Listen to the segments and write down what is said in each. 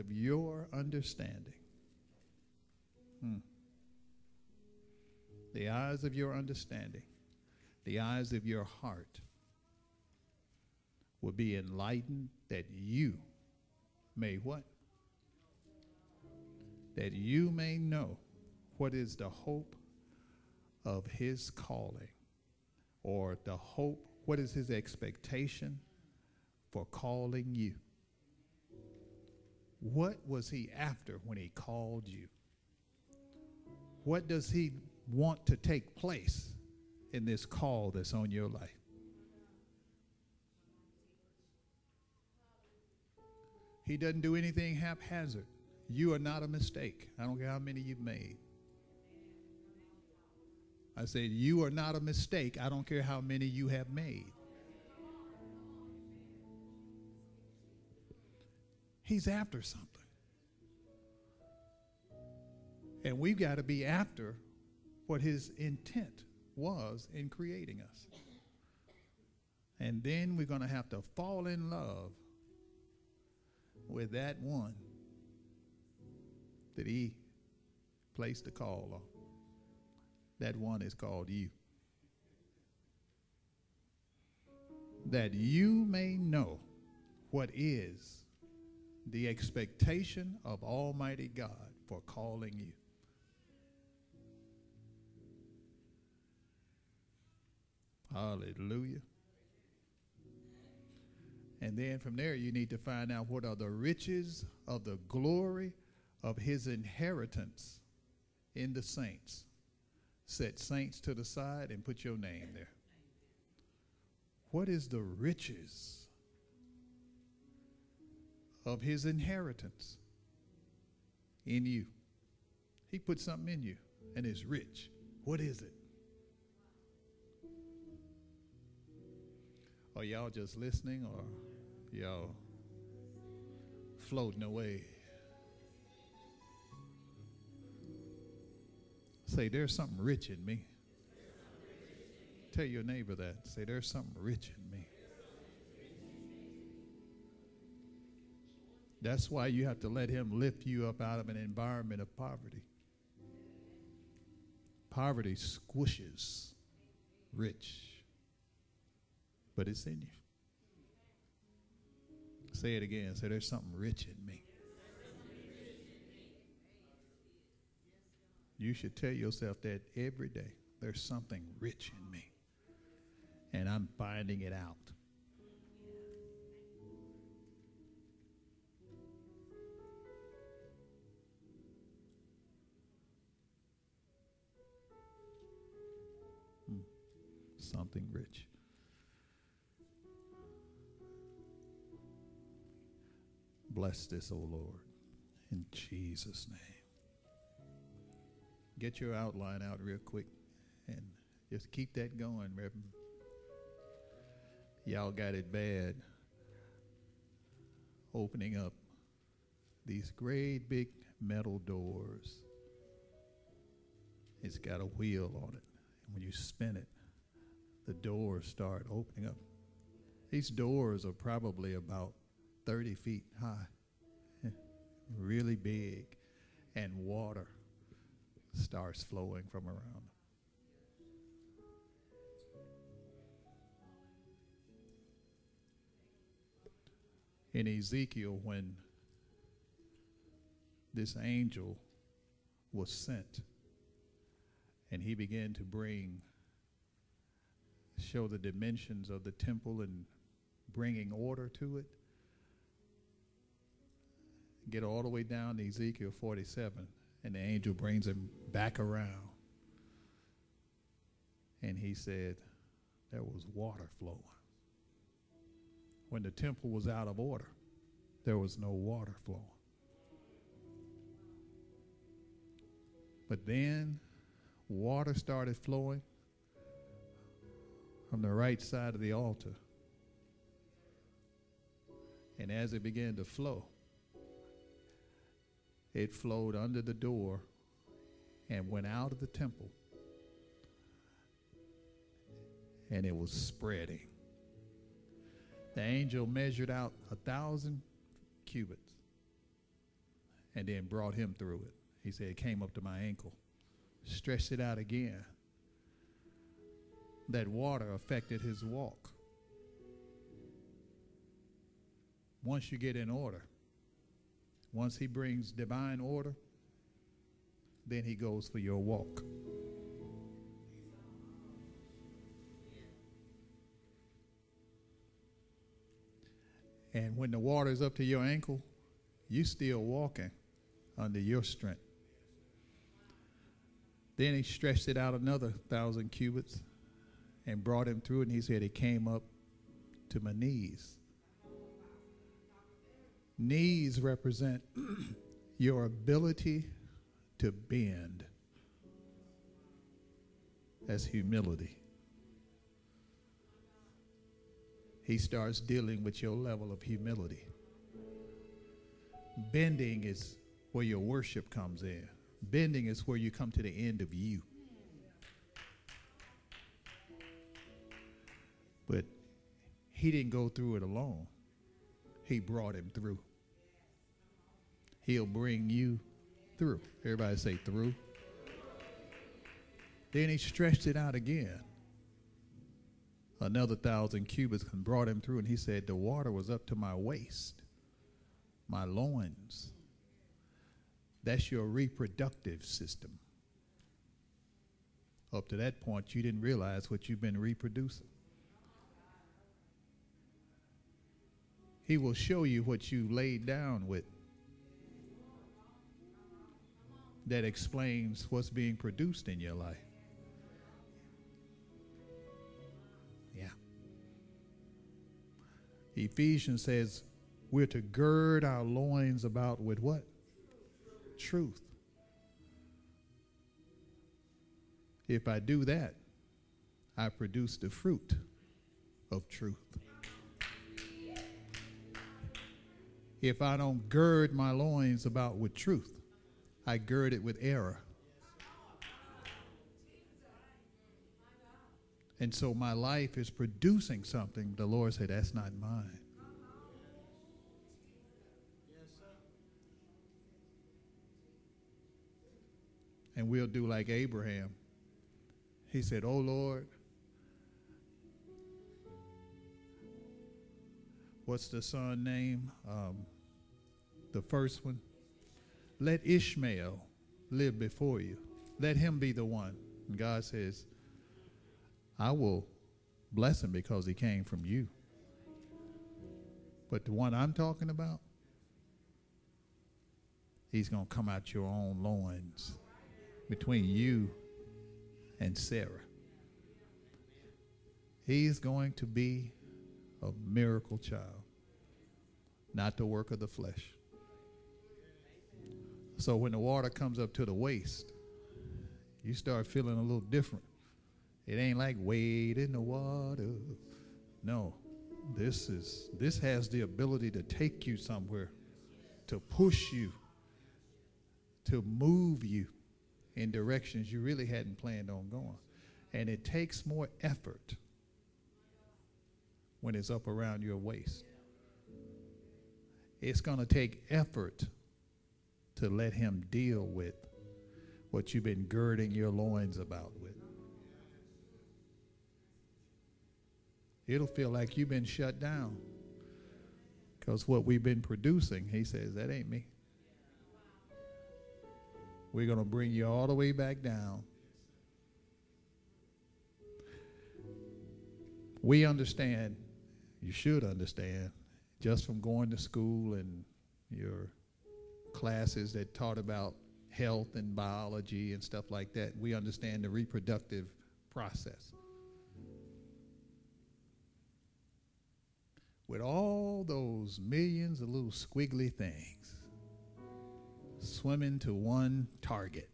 Of your understanding, hmm, the eyes of your understanding, the eyes of your heart will be enlightened that you may what? That you may know what is the hope of his calling or the hope, what is his expectation for calling you? What was he after when he called you? What does he want to take place in this call that's on your life? He doesn't do anything haphazard. You are not a mistake. I don't care how many you've made. I said, You are not a mistake. I don't care how many you have made. He's after something. And we've got to be after what his intent was in creating us. And then we're going to have to fall in love with that one that he placed the call on. That one is called you. That you may know what is the expectation of Almighty God for calling you. Hallelujah. And then from there, you need to find out what are the riches of the glory of his inheritance in the saints. Set saints to the side and put your name there. What is the riches of his inheritance in you? He put something in you and is rich. What is it? Are y'all just listening or y'all floating away? Say, there's something rich in me. Tell your neighbor that. Say, there's something rich in me. That's why you have to let Him lift you up out of an environment of poverty. Poverty squishes rich, but it's in you. Say it again. Say, there's something rich in me. You should tell yourself that every day. There's something rich in me, and I'm finding it out. Something rich. Bless this, O oh Lord, in Jesus' name. Get your outline out real quick and just keep that going, Reverend. Y'all got it bad opening up these great big metal doors. It's got a wheel on it. And when you spin it, the doors start opening up. These doors are probably about 30 feet high, really big, and water starts flowing from around. In Ezekiel, when this angel was sent and he began to bring, show the dimensions of the temple and bringing order to it, get all the way down to Ezekiel 47 and the angel brings him back around And he said, there was water flowing. When the temple was out of order, there was no water flowing. But then water started flowing from the right side of the altar. And as it began to flow, it flowed under the door and went out of the temple. And it was spreading. The angel measured out a thousand cubits and then brought him through it. He said, It came up to my ankle. Stretched it out again. That water affected his walk. Once you get in order, once he brings divine order, then he goes for your walk. And when the water is up to your ankle, you still walking under your strength. Then he stretched it out another thousand cubits and brought him through, and he said it came up to my knees. Knees represent your ability to bend. That's humility. He starts dealing with your level of humility. Bending is where your worship comes in. Bending is where you come to the end of you. But he didn't go through it alone, he brought him through. He'll bring you through. Everybody say through. Then he stretched it out again. Another thousand cubits and brought him through, and he said, The water was up to my waist, my loins. That's your reproductive system. Up to that point, you didn't realize what you've been reproducing. He will show you what you laid down with that explains what's being produced in your life. Yeah. Ephesians says we're to gird our loins about with what? Truth. If I do that, I produce the fruit of truth. If I don't gird my loins about with truth, I gird it with error. And so my life is producing something. The Lord said, That's not mine. And we'll do like Abraham. He said, Oh Lord, what's the son name? Um, the first one? Let Ishmael live before you. Let him be the one. And God says, I will bless him because he came from you. But the one I'm talking about, he's going to come out your own loins between you and Sarah. He's going to be a miracle child, not the work of the flesh. So when the water comes up to the waist, you start feeling a little different. It ain't like wade in the water. No. This is this has the ability to take you somewhere, to push you, to move you in directions you really hadn't planned on going. And it takes more effort when it's up around your waist. It's going to take effort to let him deal with what you've been girding your loins about with. It'll feel like you've been shut down. Because what we've been producing, he says, that ain't me. We're going to bring you all the way back down. We understand, you should understand, just from going to school and your classes that taught about health and biology and stuff like that, we understand the reproductive process. With all those millions of little squiggly things swimming to one target,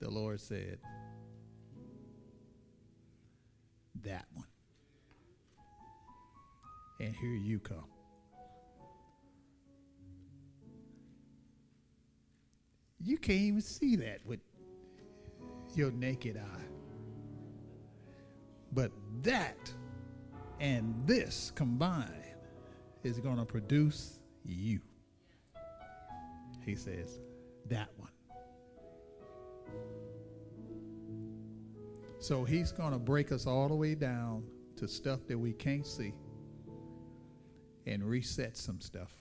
the Lord said, That one. And here you come. You can't even see that with your naked eye. But that and this combined is going to produce you. He says, that one. So he's going to break us all the way down to stuff that we can't see and reset some stuff.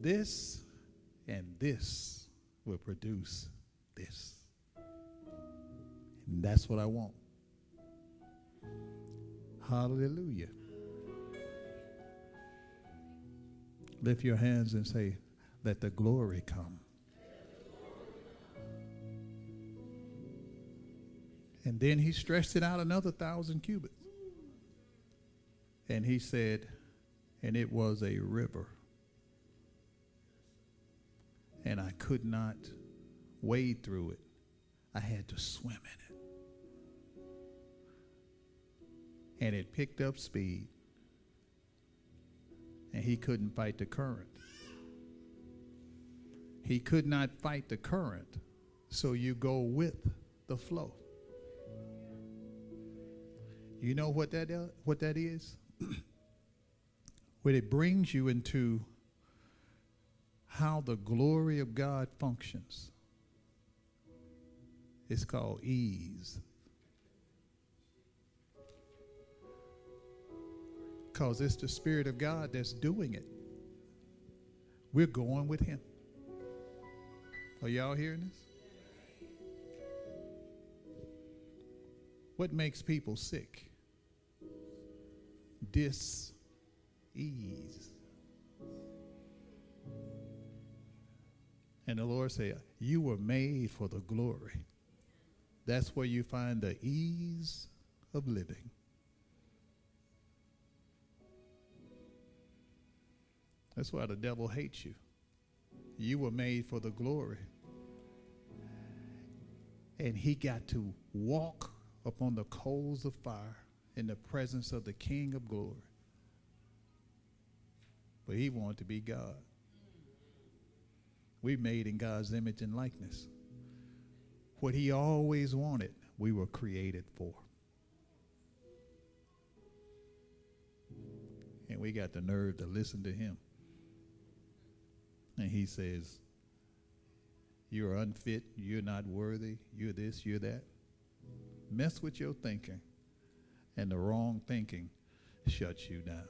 This and this will produce this. And that's what I want. Hallelujah. Lift your hands and say, Let the glory come. And then he stretched it out another thousand cubits. And he said, And it was a river. And I could not wade through it, I had to swim in it. And it picked up speed. And he couldn't fight the current. He could not fight the current, so you go with the flow. You know what that is? What that is? when it brings you into how the glory of God functions. It's called ease. Because it's the Spirit of God that's doing it. We're going with Him. Are y'all hearing this? What makes people sick? Dis ease. And the Lord said, You were made for the glory. That's where you find the ease of living. That's why the devil hates you. You were made for the glory. And he got to walk upon the coals of fire in the presence of the King of glory. But he wanted to be God. We made in God's image and likeness. What he always wanted, we were created for. And we got the nerve to listen to him. And he says, You're unfit, you're not worthy, you're this, you're that. Mess with your thinking and the wrong thinking shuts you down.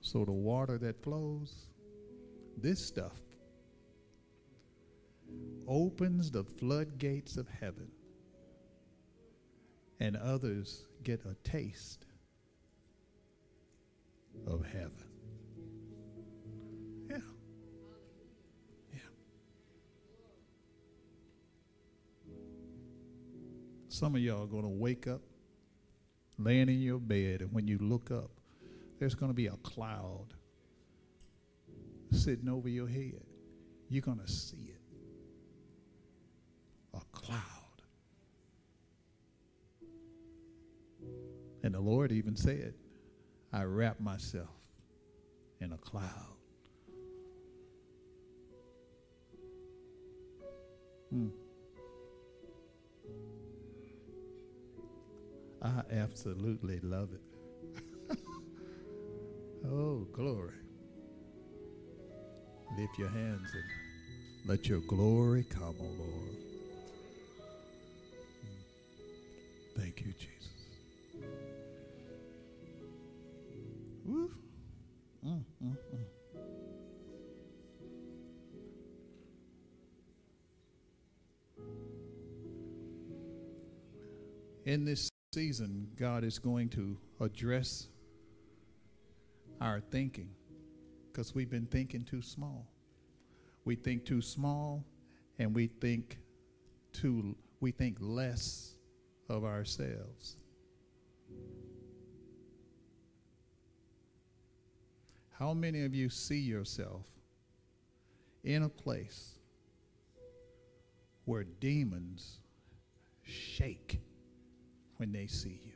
So the water that flows, this stuff, opens the floodgates of heaven, and others get a taste of heaven. Some of y'all are going to wake up laying in your bed, and when you look up, there's going to be a cloud sitting over your head. You're going to see it. A cloud. And the Lord even said, I wrap myself in a cloud. Hmm. I absolutely love it. oh, glory. Lift your hands and let your glory come, O oh Lord. Thank you, Jesus. Woo. Mm, mm, mm. In this season, God is going to address our thinking Because we've been thinking too small. We think too small and we think too we think less of ourselves. How many of you see yourself in a place where demons shake when they see you?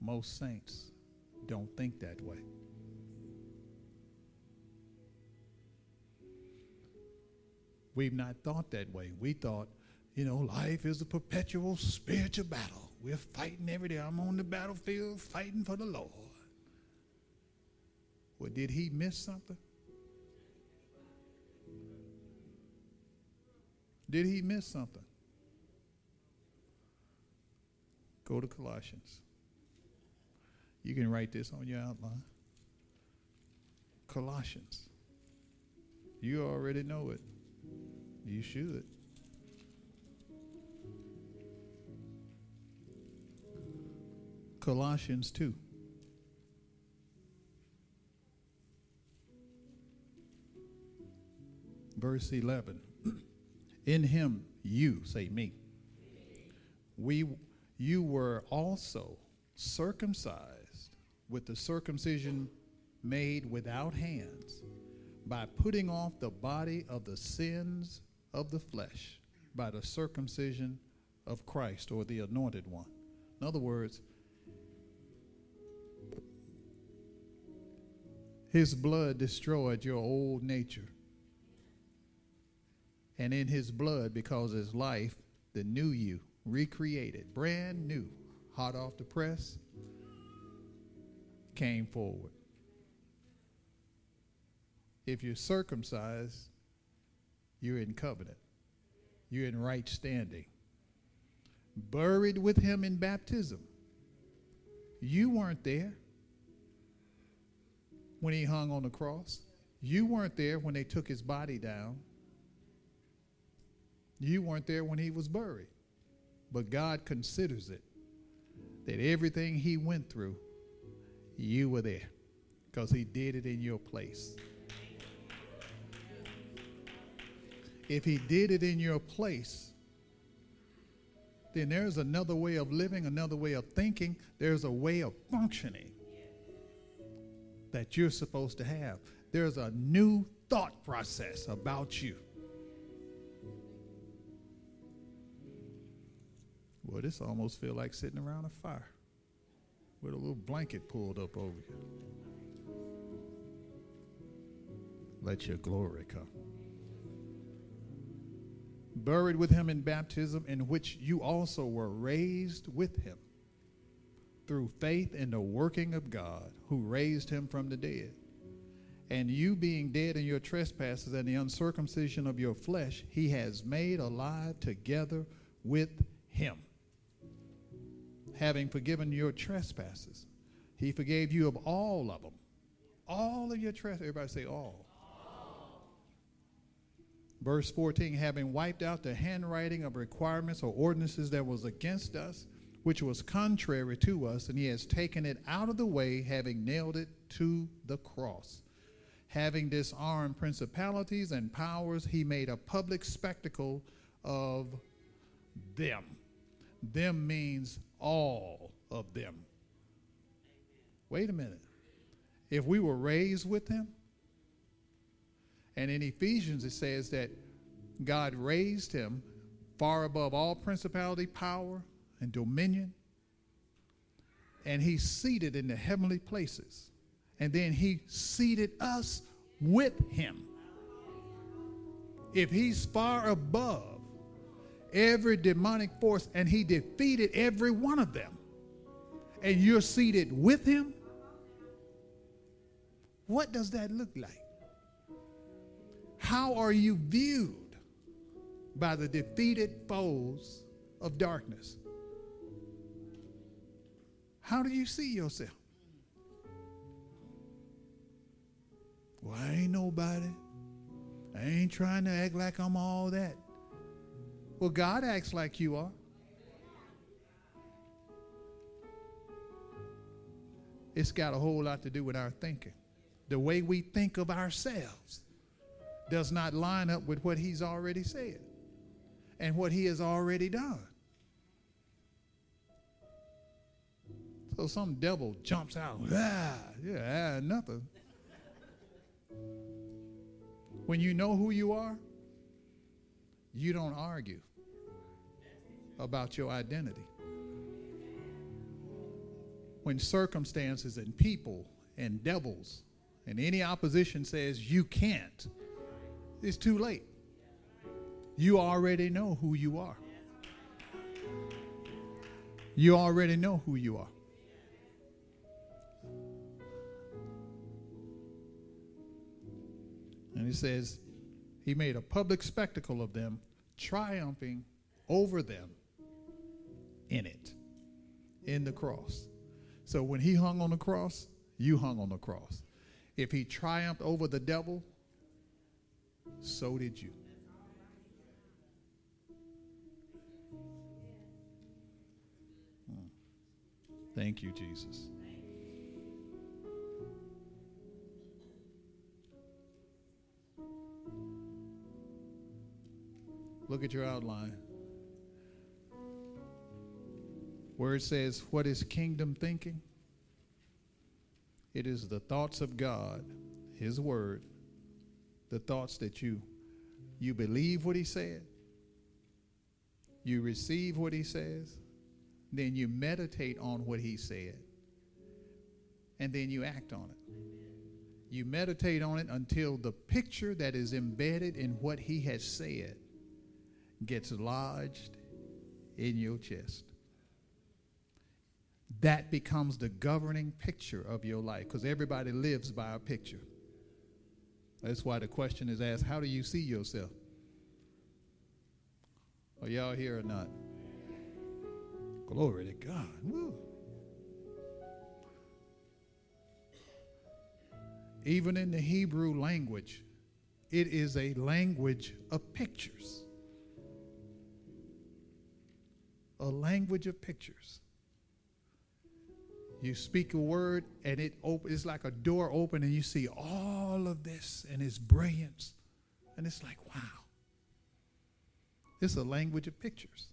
Most saints don't think that way. We've not thought that way. We thought, you know, life is a perpetual spiritual battle. We're fighting every day. I'm on the battlefield fighting for the Lord. Well, did he miss something? Did he miss something? Go to Colossians. You can write this on your outline. Colossians. You already know it. You should. Colossians 2. Verse 11. In him, you, say me, we, you were also circumcised with the circumcision made without hands by putting off the body of the sins of the flesh by the circumcision of Christ or the anointed one. In other words, his blood destroyed your old nature. And in his blood, because his life, the new you, recreated, brand new, hot off the press, came forward. If you're circumcised, you're in covenant. You're in right standing. Buried with him in baptism. You weren't there when he hung on the cross. You weren't there when they took his body down. You weren't there when he was buried. But God considers it that everything he went through, you were there because he did it in your place. if he did it in your place, then there's another way of living, another way of thinking, there's a way of functioning that you're supposed to have. There's a new thought process about you. Well, this almost feel like sitting around a fire with a little blanket pulled up over you. Let your glory come buried with him in baptism, in which you also were raised with him through faith in the working of God who raised him from the dead. And you being dead in your trespasses and the uncircumcision of your flesh, he has made alive together with him. Having forgiven your trespasses, he forgave you of all of them. All of your trespasses. Everybody say all. Verse 14, having wiped out the handwriting of requirements or ordinances that was against us, which was contrary to us, and he has taken it out of the way, having nailed it to the cross. Having disarmed principalities and powers, he made a public spectacle of them. Them means all of them. Wait a minute. If we were raised with him, and in Ephesians, it says that God raised him far above all principality, power, and dominion. And he's seated in the heavenly places. And then he seated us with him. If he's far above every demonic force and he defeated every one of them, and you're seated with him, what does that look like? How are you viewed by the defeated foes of darkness? How do you see yourself? Well, I ain't nobody. I ain't trying to act like I'm all that. Well, God acts like you are. It's got a whole lot to do with our thinking. The way we think of ourselves does not line up with what he's already said and what he has already done. So some devil jumps out, ah, yeah, ah, nothing. When you know who you are, you don't argue about your identity. When circumstances and people and devils and any opposition says you can't, it's too late. You already know who you are. You already know who you are. And he says, He made a public spectacle of them, triumphing over them in it, in the cross. So when he hung on the cross, you hung on the cross. If he triumphed over the devil, so did you. Hmm. Thank you, Jesus. Look at your outline. Where it says, What is kingdom thinking? It is the thoughts of God, His Word, the thoughts that you you believe what He said, you receive what He says, then you meditate on what He said, and then you act on it. You meditate on it until the picture that is embedded in what He has said gets lodged in your chest. That becomes the governing picture of your life because everybody lives by a picture. That's why the question is asked how do you see yourself? Are y'all here or not? Glory to God. Woo. Even in the Hebrew language, it is a language of pictures. a language of pictures. You speak a word and it op- it's like a door open and you see all of this and its brilliance. And it's like, wow. It's a language of pictures.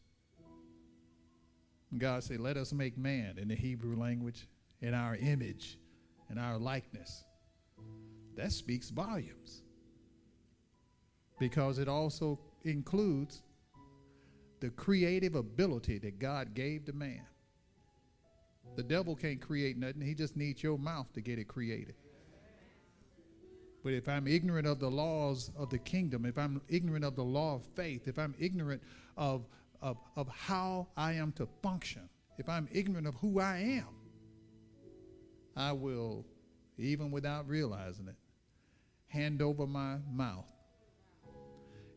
And God said, let us make man in the Hebrew language in our image and our likeness. That speaks volumes. Because it also includes the creative ability that God gave to man. The devil can't create nothing, he just needs your mouth to get it created. But if I'm ignorant of the laws of the kingdom, if I'm ignorant of the law of faith, if I'm ignorant of, of, of how I am to function, if I'm ignorant of who I am, I will, even without realizing it, hand over my mouth,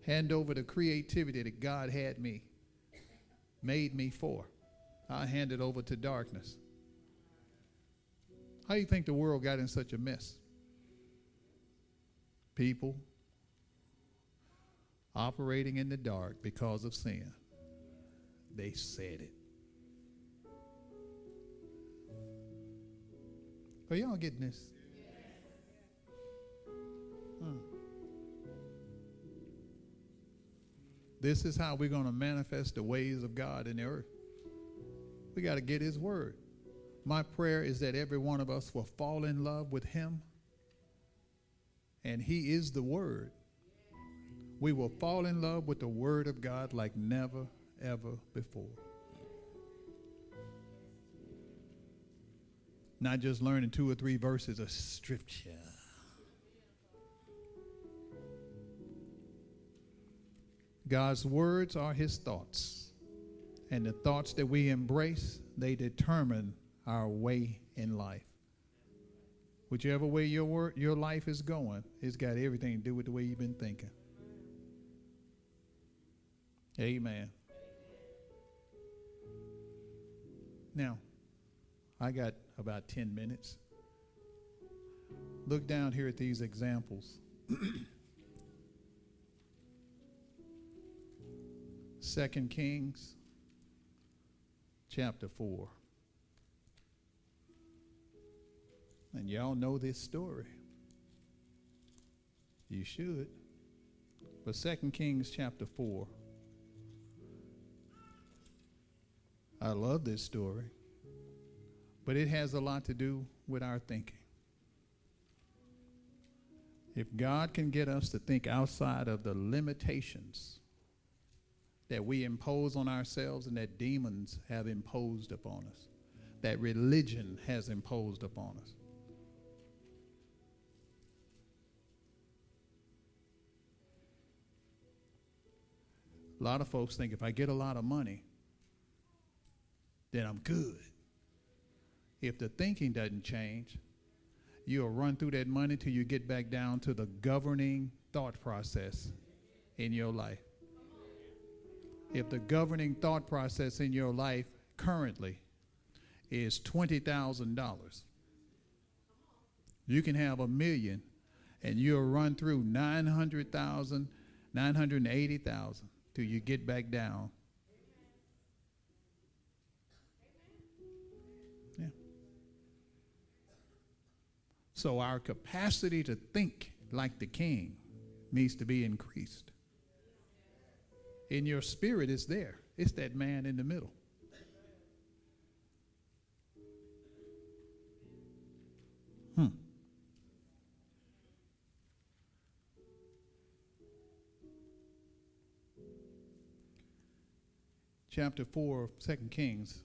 hand over the creativity that God had me made me for. I hand it over to darkness. How do you think the world got in such a mess? People operating in the dark because of sin. They said it. Are y'all getting this? Hmm. This is how we're going to manifest the ways of God in the earth. We got to get His word. My prayer is that every one of us will fall in love with Him, and He is the Word. We will fall in love with the Word of God like never, ever before. Not just learning two or three verses of Scripture. God's words are his thoughts. And the thoughts that we embrace, they determine our way in life. Whichever way your your life is going, it's got everything to do with the way you've been thinking. Amen. Now, I got about 10 minutes. Look down here at these examples. Second Kings chapter 4. And y'all know this story. You should. But 2 Kings chapter 4. I love this story. But it has a lot to do with our thinking. If God can get us to think outside of the limitations that we impose on ourselves and that demons have imposed upon us, that religion has imposed upon us. A lot of folks think if I get a lot of money, then I'm good. If the thinking doesn't change, you'll run through that money till you get back down to the governing thought process in your life. If the governing thought process in your life currently is $20,000, you can have a million and you'll run through 900,000, 980,000 till you get back down. Yeah. So our capacity to think like the king needs to be increased. In your spirit, it's there. It's that man in the middle. Hmm. Chapter 4 of 2 Kings.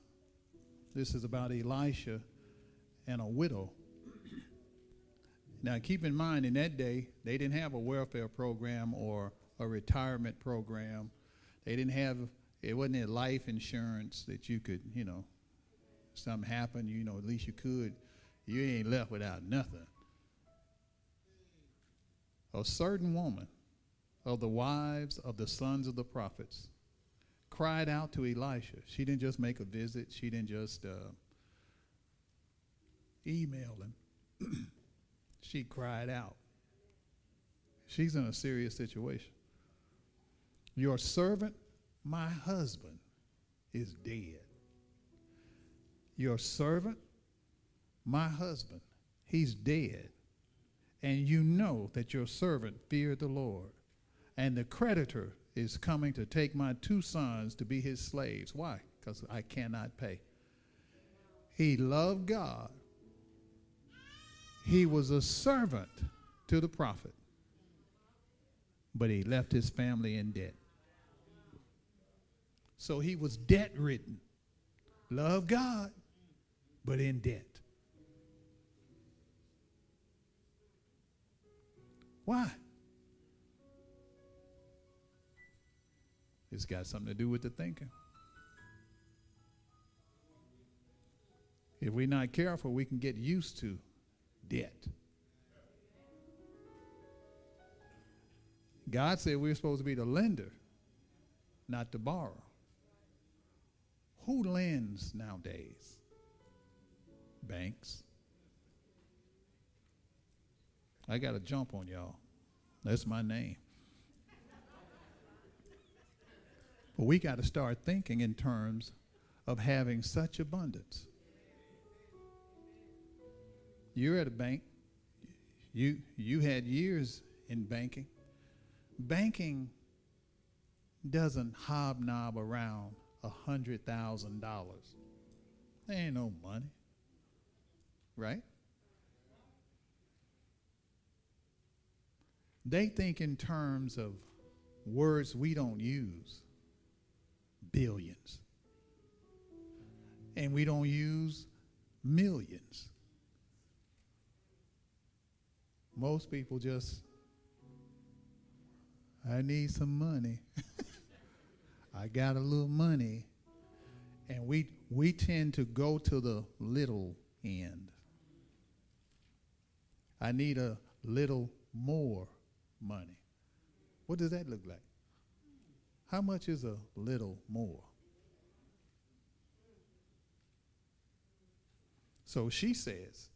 This is about Elisha and a widow. Now, keep in mind, in that day, they didn't have a welfare program or a retirement program. They didn't have, it wasn't a life insurance that you could, you know, something happened, you know, at least you could. You ain't left without nothing. A certain woman of the wives of the sons of the prophets cried out to Elisha. She didn't just make a visit, she didn't just uh, email him. she cried out. She's in a serious situation. Your servant, my husband, is dead. Your servant, my husband, he's dead. And you know that your servant feared the Lord. And the creditor is coming to take my two sons to be his slaves. Why? Because I cannot pay. He loved God. He was a servant to the prophet, but he left his family in debt. So he was debt ridden. Love God, but in debt. Why? It's got something to do with the thinking. If we're not careful, we can get used to debt. God said we're supposed to be the lender, not the borrower. Who lends nowadays? Banks. I got to jump on y'all. That's my name. But we got to start thinking in terms of having such abundance. You're at a bank. You you had years in banking. Banking doesn't hobnob around a hundred thousand dollars. There ain't no money. Right? They think in terms of words we don't use billions. And we don't use millions. Most people just, I need some money. I got a little money. And we, we tend to go to the little end. I need a little more money. What does that look like? How much is a little more? So she says,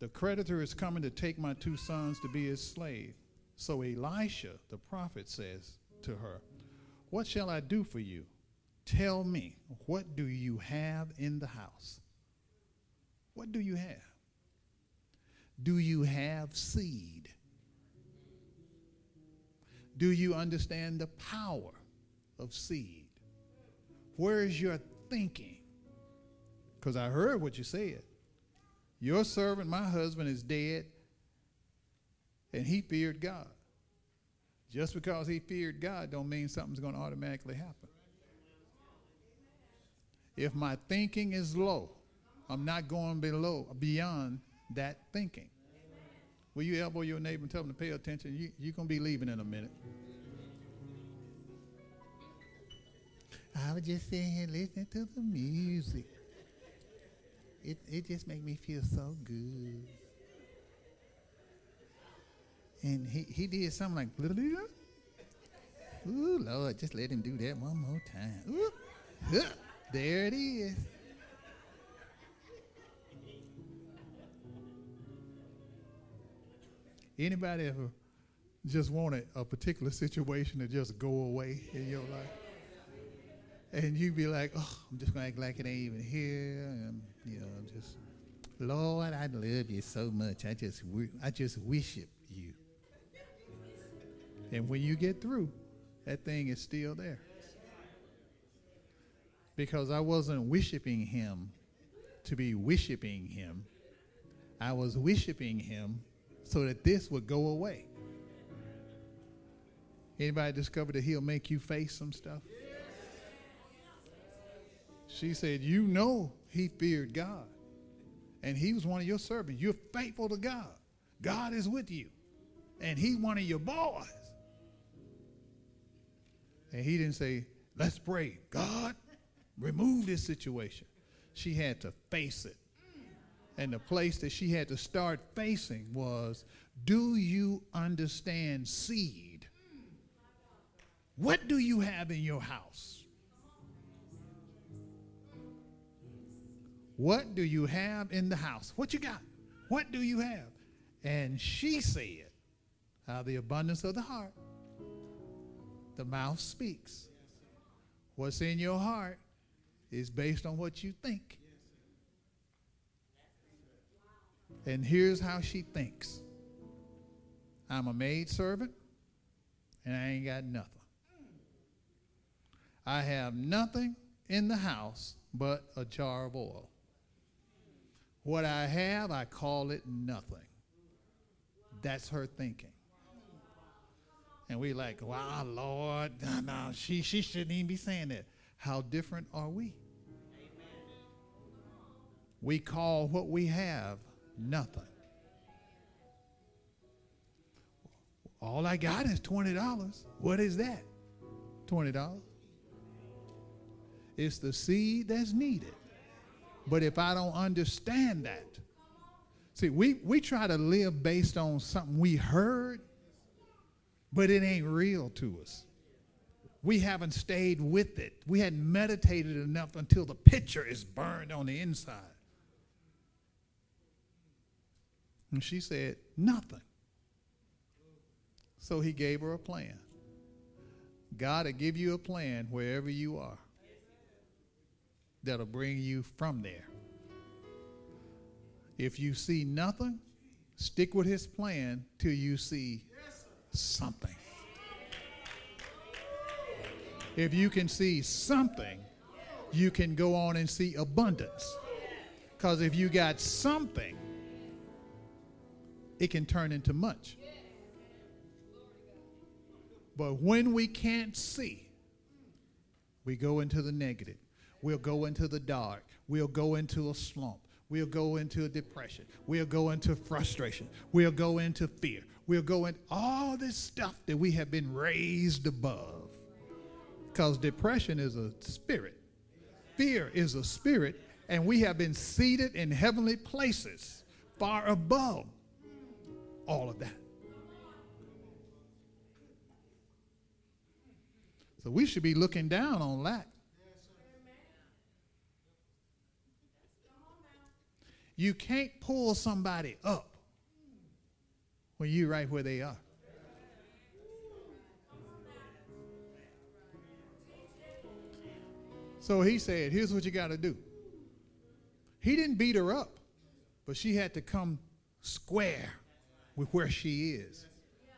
The creditor is coming to take my two sons to be his slave. So Elisha, the prophet, says to her, What shall I do for you? Tell me, what do you have in the house? What do you have? Do you have seed? Do you understand the power of seed? Where is your thinking? Because I heard what you said. Your servant, my husband, is dead, and he feared God. Just because he feared God don't mean something's going to automatically happen. If my thinking is low, I'm not going below beyond that thinking. Will you elbow your neighbor and tell them to pay attention? You, you're going to be leaving in a minute. I was just sitting here listening to the music. It, it just made me feel so good. And he, he did something like, ooh, Lord, just let him do that one more time. Ooh, huh, there it is. Anybody ever just wanted a particular situation to just go away in your life? And you'd be like, oh, I'm just gonna act like it ain't even here, and you know, I'm just, Lord, I love you so much. I just, I just worship you. And when you get through, that thing is still there. Because I wasn't worshiping him to be worshiping him. I was worshiping him so that this would go away. Anybody discover that he'll make you face some stuff? She said, You know he feared God. And he was one of your servants. You're faithful to God. God is with you. And he's one of your boys. And he didn't say, Let's pray. God, remove this situation. She had to face it. And the place that she had to start facing was Do you understand seed? What do you have in your house? What do you have in the house? What you got? What do you have? And she said, Out of the abundance of the heart, the mouth speaks. What's in your heart is based on what you think. And here's how she thinks I'm a maid servant, and I ain't got nothing. I have nothing in the house but a jar of oil. What I have, I call it nothing. That's her thinking. And we like, wow, Lord, no, no, she, she shouldn't even be saying that. How different are we? We call what we have nothing. All I got is $20. What is that? $20. It's the seed that's needed. But if I don't understand that, see, we, we try to live based on something we heard, but it ain't real to us. We haven't stayed with it. We hadn't meditated enough until the picture is burned on the inside. And she said, Nothing. So he gave her a plan. God will give you a plan wherever you are that'll bring you from there. If you see nothing, stick with his plan till you see something. If you can see something, you can go on and see abundance. Because if you got something, it can turn into much. But when we can't see, we go into the negative. We'll go into the dark. We'll go into a slump. We'll go into a depression. We'll go into frustration. We'll go into fear. We'll go into all this stuff that we have been raised above. Because depression is a spirit, fear is a spirit, and we have been seated in heavenly places far above all of that. So we should be looking down on lack. You can't pull somebody up when you're right where they are. So he said, Here's what you got to do. He didn't beat her up, but she had to come square with where she is.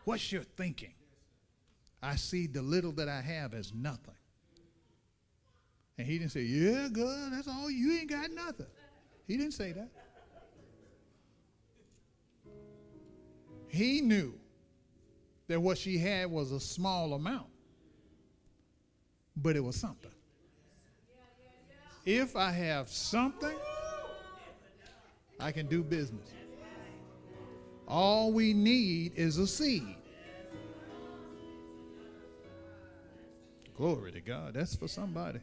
What's your thinking? I see the little that I have as nothing. And he didn't say, Yeah, God, that's all. You ain't got nothing. He didn't say that. He knew that what she had was a small amount, but it was something. If I have something, I can do business. All we need is a seed. Glory to God. That's for somebody.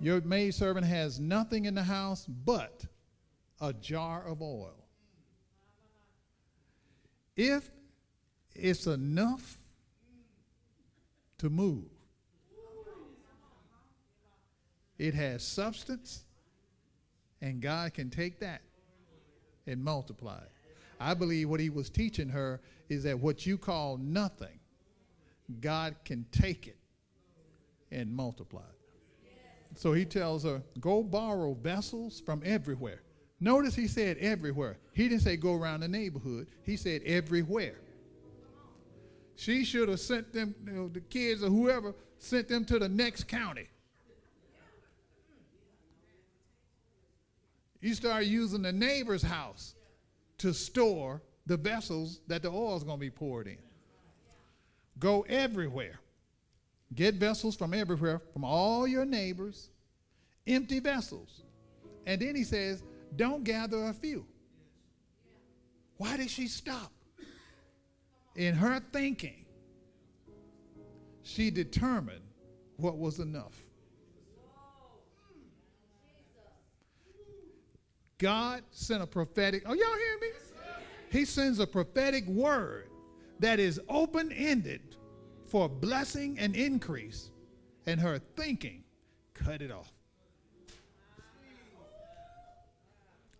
Your maidservant has nothing in the house but a jar of oil. If it's enough to move, it has substance, and God can take that and multiply it. I believe what he was teaching her is that what you call nothing, God can take it and multiply it. So he tells her, go borrow vessels from everywhere. Notice he said everywhere. He didn't say go around the neighborhood. He said everywhere. She should have sent them, you know, the kids or whoever, sent them to the next county. You start using the neighbor's house to store the vessels that the oil is going to be poured in. Go everywhere. Get vessels from everywhere, from all your neighbors, empty vessels. And then he says, don't gather a few. Why did she stop? In her thinking, she determined what was enough. God sent a prophetic, oh, y'all hear me? He sends a prophetic word that is open ended for blessing and increase, and her thinking cut it off.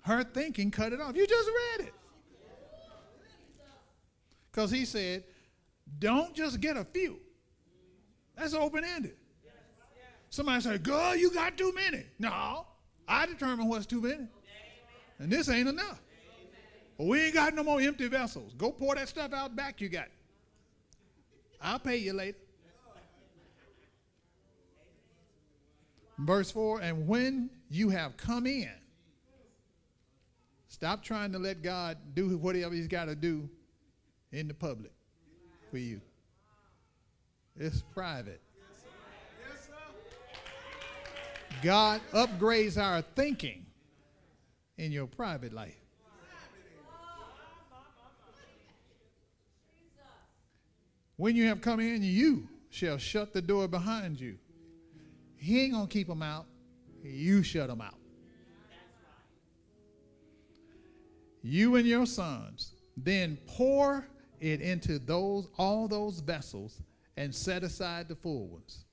Her thinking cut it off. You just read it. Because he said, don't just get a few. That's open ended. Somebody say, girl, you got too many. No, I determine what's too many. And this ain't enough. We ain't got no more empty vessels. Go pour that stuff out back you got. I'll pay you later. Verse 4 And when you have come in, stop trying to let God do whatever He's got to do in the public for you. It's private. God upgrades our thinking in your private life. When you have come in, you shall shut the door behind you. He ain't going to keep them out. You shut them out. You and your sons then pour it into those all those vessels and set aside the full ones.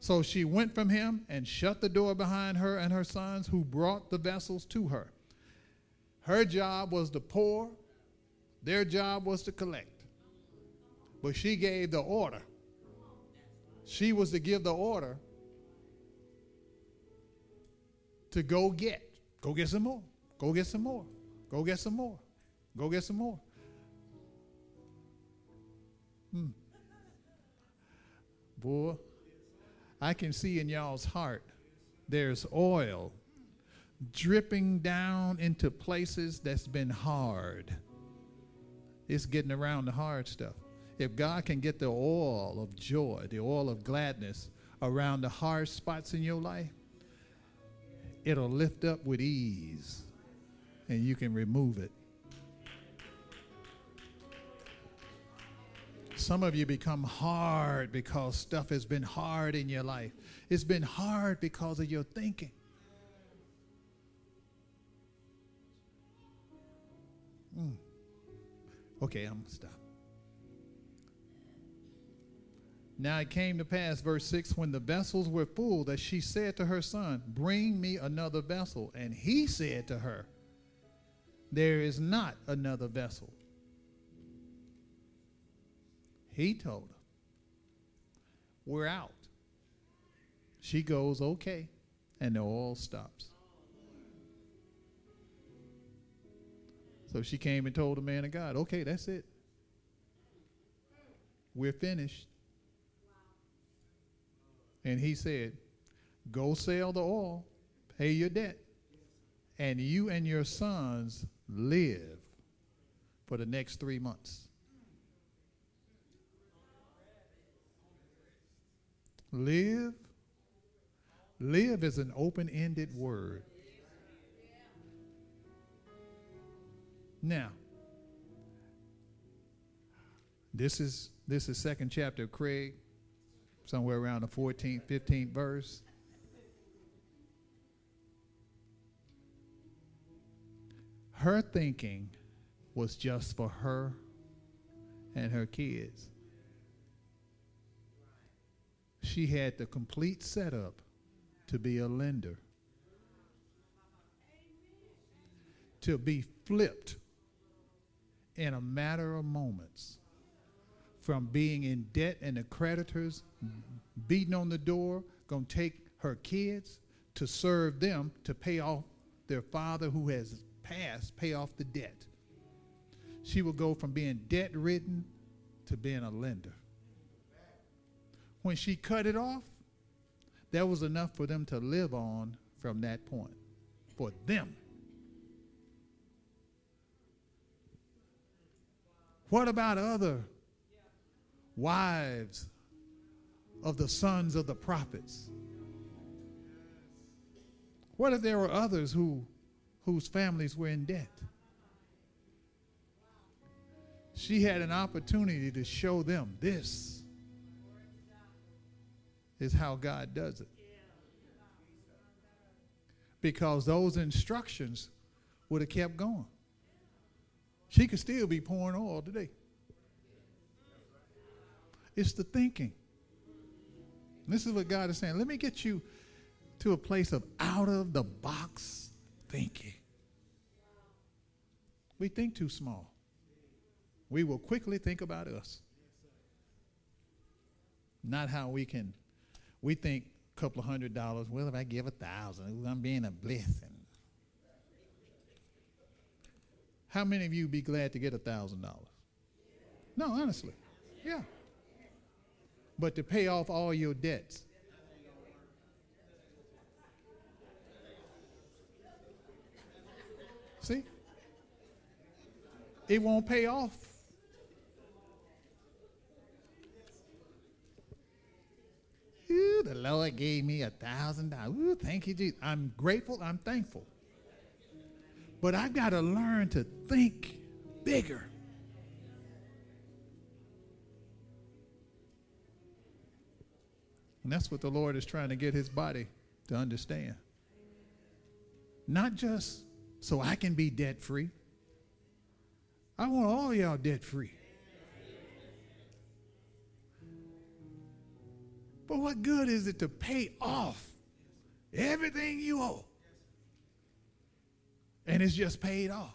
So she went from him and shut the door behind her and her sons who brought the vessels to her. Her job was to pour, their job was to collect. But she gave the order. She was to give the order to go get. Go get some more. Go get some more. Go get some more. Go get some more. Hmm. Boy, I can see in y'all's heart there's oil dripping down into places that's been hard. It's getting around the hard stuff. If God can get the oil of joy, the oil of gladness around the hard spots in your life, it'll lift up with ease and you can remove it. Some of you become hard because stuff has been hard in your life. It's been hard because of your thinking. Mm. Okay, I'm going to stop. Now it came to pass, verse 6, when the vessels were full, that she said to her son, Bring me another vessel. And he said to her, There is not another vessel. He told her, We're out. She goes, Okay. And the oil stops. So she came and told the man of God, okay, that's it. We're finished. And he said, Go sell the oil, pay your debt, and you and your sons live for the next three months. Live. Live is an open ended word. Now, this is this is second chapter of Craig, somewhere around the 14th, 15th verse. Her thinking was just for her and her kids. She had the complete setup to be a lender, to be flipped in a matter of moments from being in debt and the creditors beating on the door, going to take her kids to serve them to pay off their father who has passed, pay off the debt. She will go from being debt ridden to being a lender. When she cut it off, that was enough for them to live on from that point. For them. What about other wives of the sons of the prophets? What if there were others who, whose families were in debt? She had an opportunity to show them this is how God does it. Because those instructions would have kept going. She could still be pouring oil today. It's the thinking. This is what God is saying. Let me get you to a place of out of the box thinking. We think too small. We will quickly think about us. Not how we can, we think a couple of hundred dollars. Well, if I give a thousand, I'm being a blessing. How many of you be glad to get a thousand dollars? No, honestly. Yeah. But to pay off all your debts. See? It won't pay off. Ooh, the Lord gave me a thousand dollars. Thank you, Jesus. I'm grateful. I'm thankful. But I've got to learn to think bigger. And that's what the Lord is trying to get his body to understand. Not just so I can be debt free. I want all y'all debt free. But what good is it to pay off everything you owe? and it's just paid off.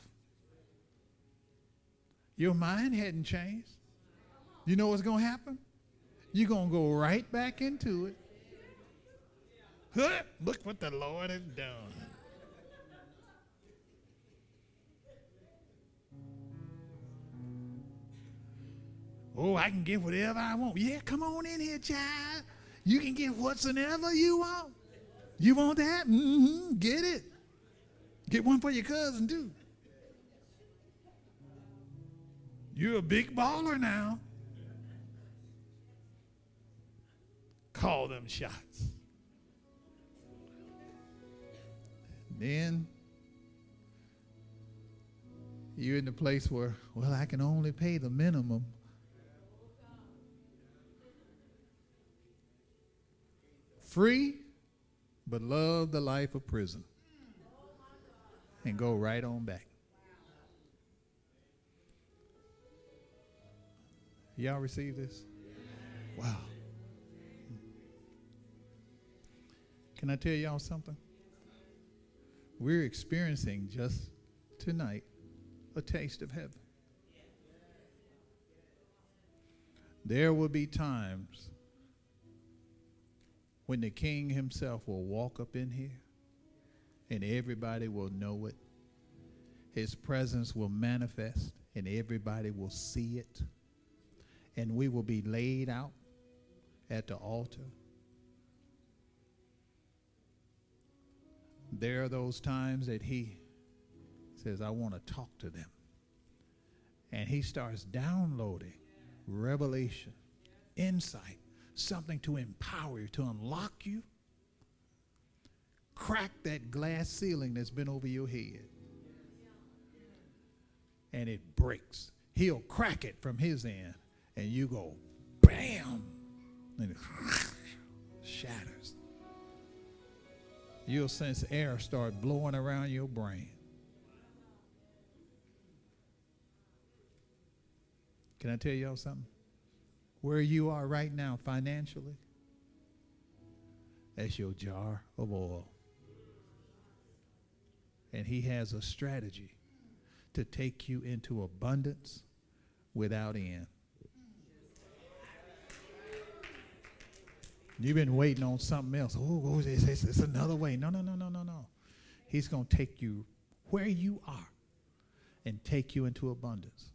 Your mind hadn't changed. You know what's going to happen? You're going to go right back into it. Look what the Lord has done. Oh, I can get whatever I want. Yeah, come on in here, child. You can get whatsoever you want. You want that? Mm-hmm. Get it. Get one for your cousin, too. You're a big baller now. Call them shots. Then you're in the place where, well, I can only pay the minimum. Free, but love the life of prison and go right on back. Y'all receive this? Wow. Can I tell y'all something? We're experiencing just tonight a taste of heaven. There will be times when the king himself will walk up in here and everybody will know it. His presence will manifest and everybody will see it. And we will be laid out at the altar. There are those times that he says, I want to talk to them. And he starts downloading revelation, insight, something to empower you, to unlock you. Crack that glass ceiling that's been over your head. And it breaks. He'll crack it from his end, and you go, bam, and it shatters. You'll sense air start blowing around your brain. Can I tell y'all something? Where you are right now financially, that's your jar of oil. And he has a strategy to take you into abundance without end. You've been waiting on something else. Oh, it's, it's, it's another way. No, no, no, no, no, no. He's going to take you where you are and take you into abundance.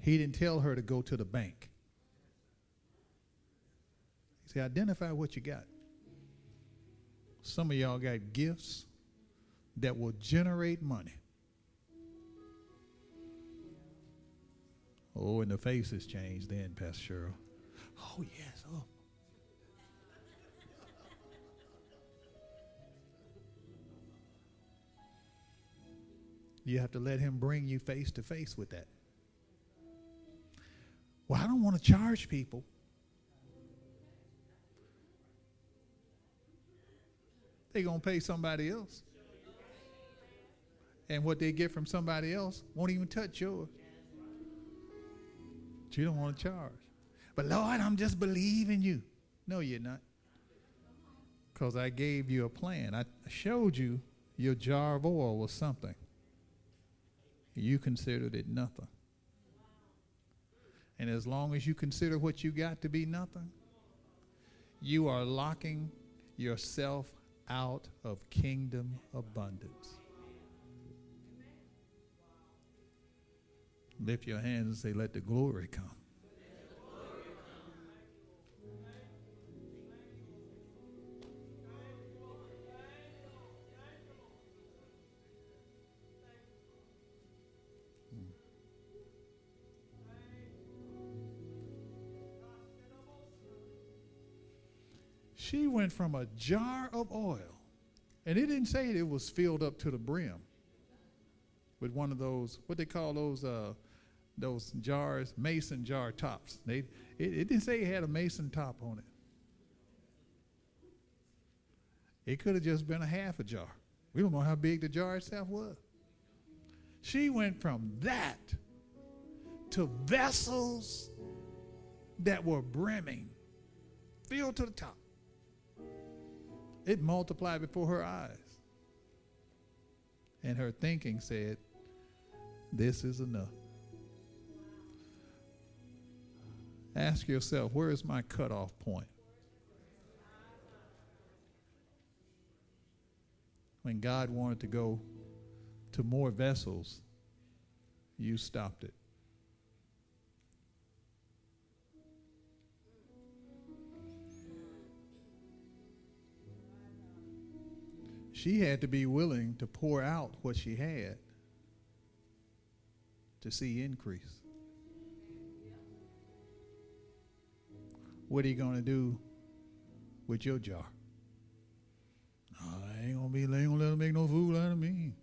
He didn't tell her to go to the bank. He said, identify what you got. Some of y'all got gifts that will generate money. Oh, and the face has changed then, Pastor Cheryl. Oh, yes. Oh. You have to let him bring you face to face with that. Well, I don't want to charge people. They're going to pay somebody else. And what they get from somebody else won't even touch yours. But you don't want to charge. But Lord, I'm just believing you. No, you're not. Because I gave you a plan. I showed you your jar of oil was something. You considered it nothing. And as long as you consider what you got to be nothing, you are locking yourself out of kingdom abundance. Lift your hands and say, Let the glory come. She went from a jar of oil, and it didn't say it was filled up to the brim with one of those, what they call those, uh, those jars, mason jar tops. They, it, it didn't say it had a mason top on it. It could have just been a half a jar. We don't know how big the jar itself was. She went from that to vessels that were brimming, filled to the top. It multiplied before her eyes. And her thinking said, This is enough. Ask yourself, where is my cutoff point? When God wanted to go to more vessels, you stopped it. She had to be willing to pour out what she had to see increase. What are you going to do with your jar? I ain't gonna be, I ain't gonna let make no fool out of me.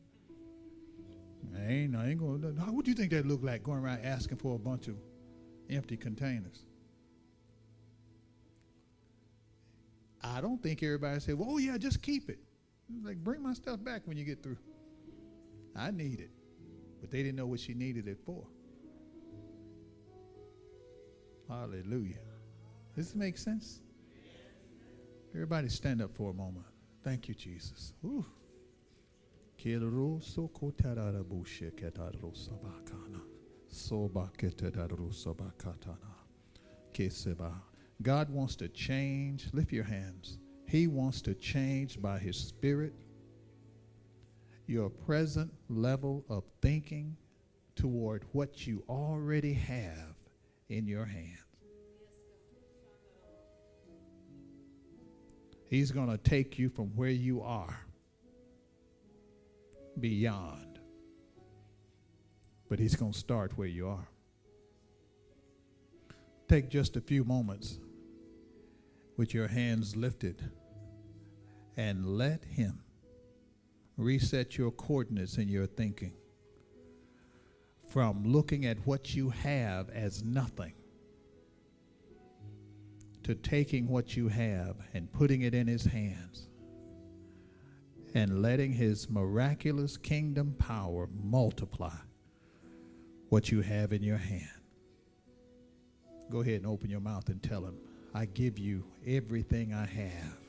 I ain't, I ain't gonna. How would you think that look like going around asking for a bunch of empty containers? I don't think everybody said, "Well, oh yeah, just keep it." Like, bring my stuff back when you get through. I need it. But they didn't know what she needed it for. Hallelujah. Does this make sense? Everybody stand up for a moment. Thank you, Jesus. Ooh. God wants to change. Lift your hands. He wants to change by His Spirit your present level of thinking toward what you already have in your hands. He's going to take you from where you are beyond. But He's going to start where you are. Take just a few moments with your hands lifted and let Him reset your coordinates in your thinking from looking at what you have as nothing to taking what you have and putting it in his hands and letting his miraculous kingdom power multiply what you have in your hand. Go ahead and open your mouth and tell him, I give you everything I have.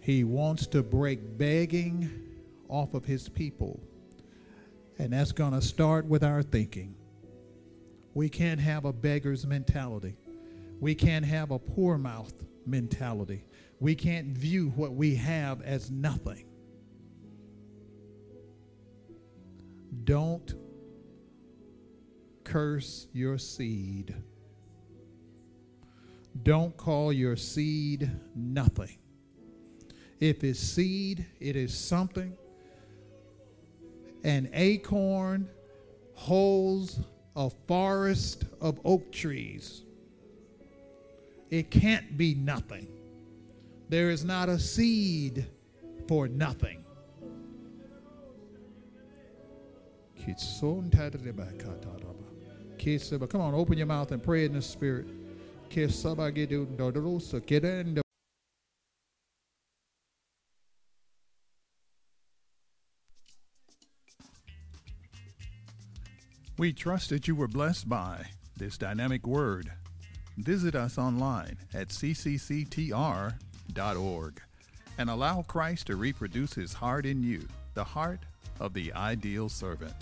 He wants to break begging off of his people. And that's going to start with our thinking. We can't have a beggar's mentality. We can't have a poor mouth mentality. We can't view what we have as nothing. Don't curse your seed. Don't call your seed nothing. If it's seed, it is something. An acorn holds a forest of oak trees. It can't be nothing. There is not a seed for nothing. Come on, open your mouth and pray in the spirit. We trust that you were blessed by this dynamic word. Visit us online at ccctr.org and allow Christ to reproduce his heart in you, the heart of the ideal servant.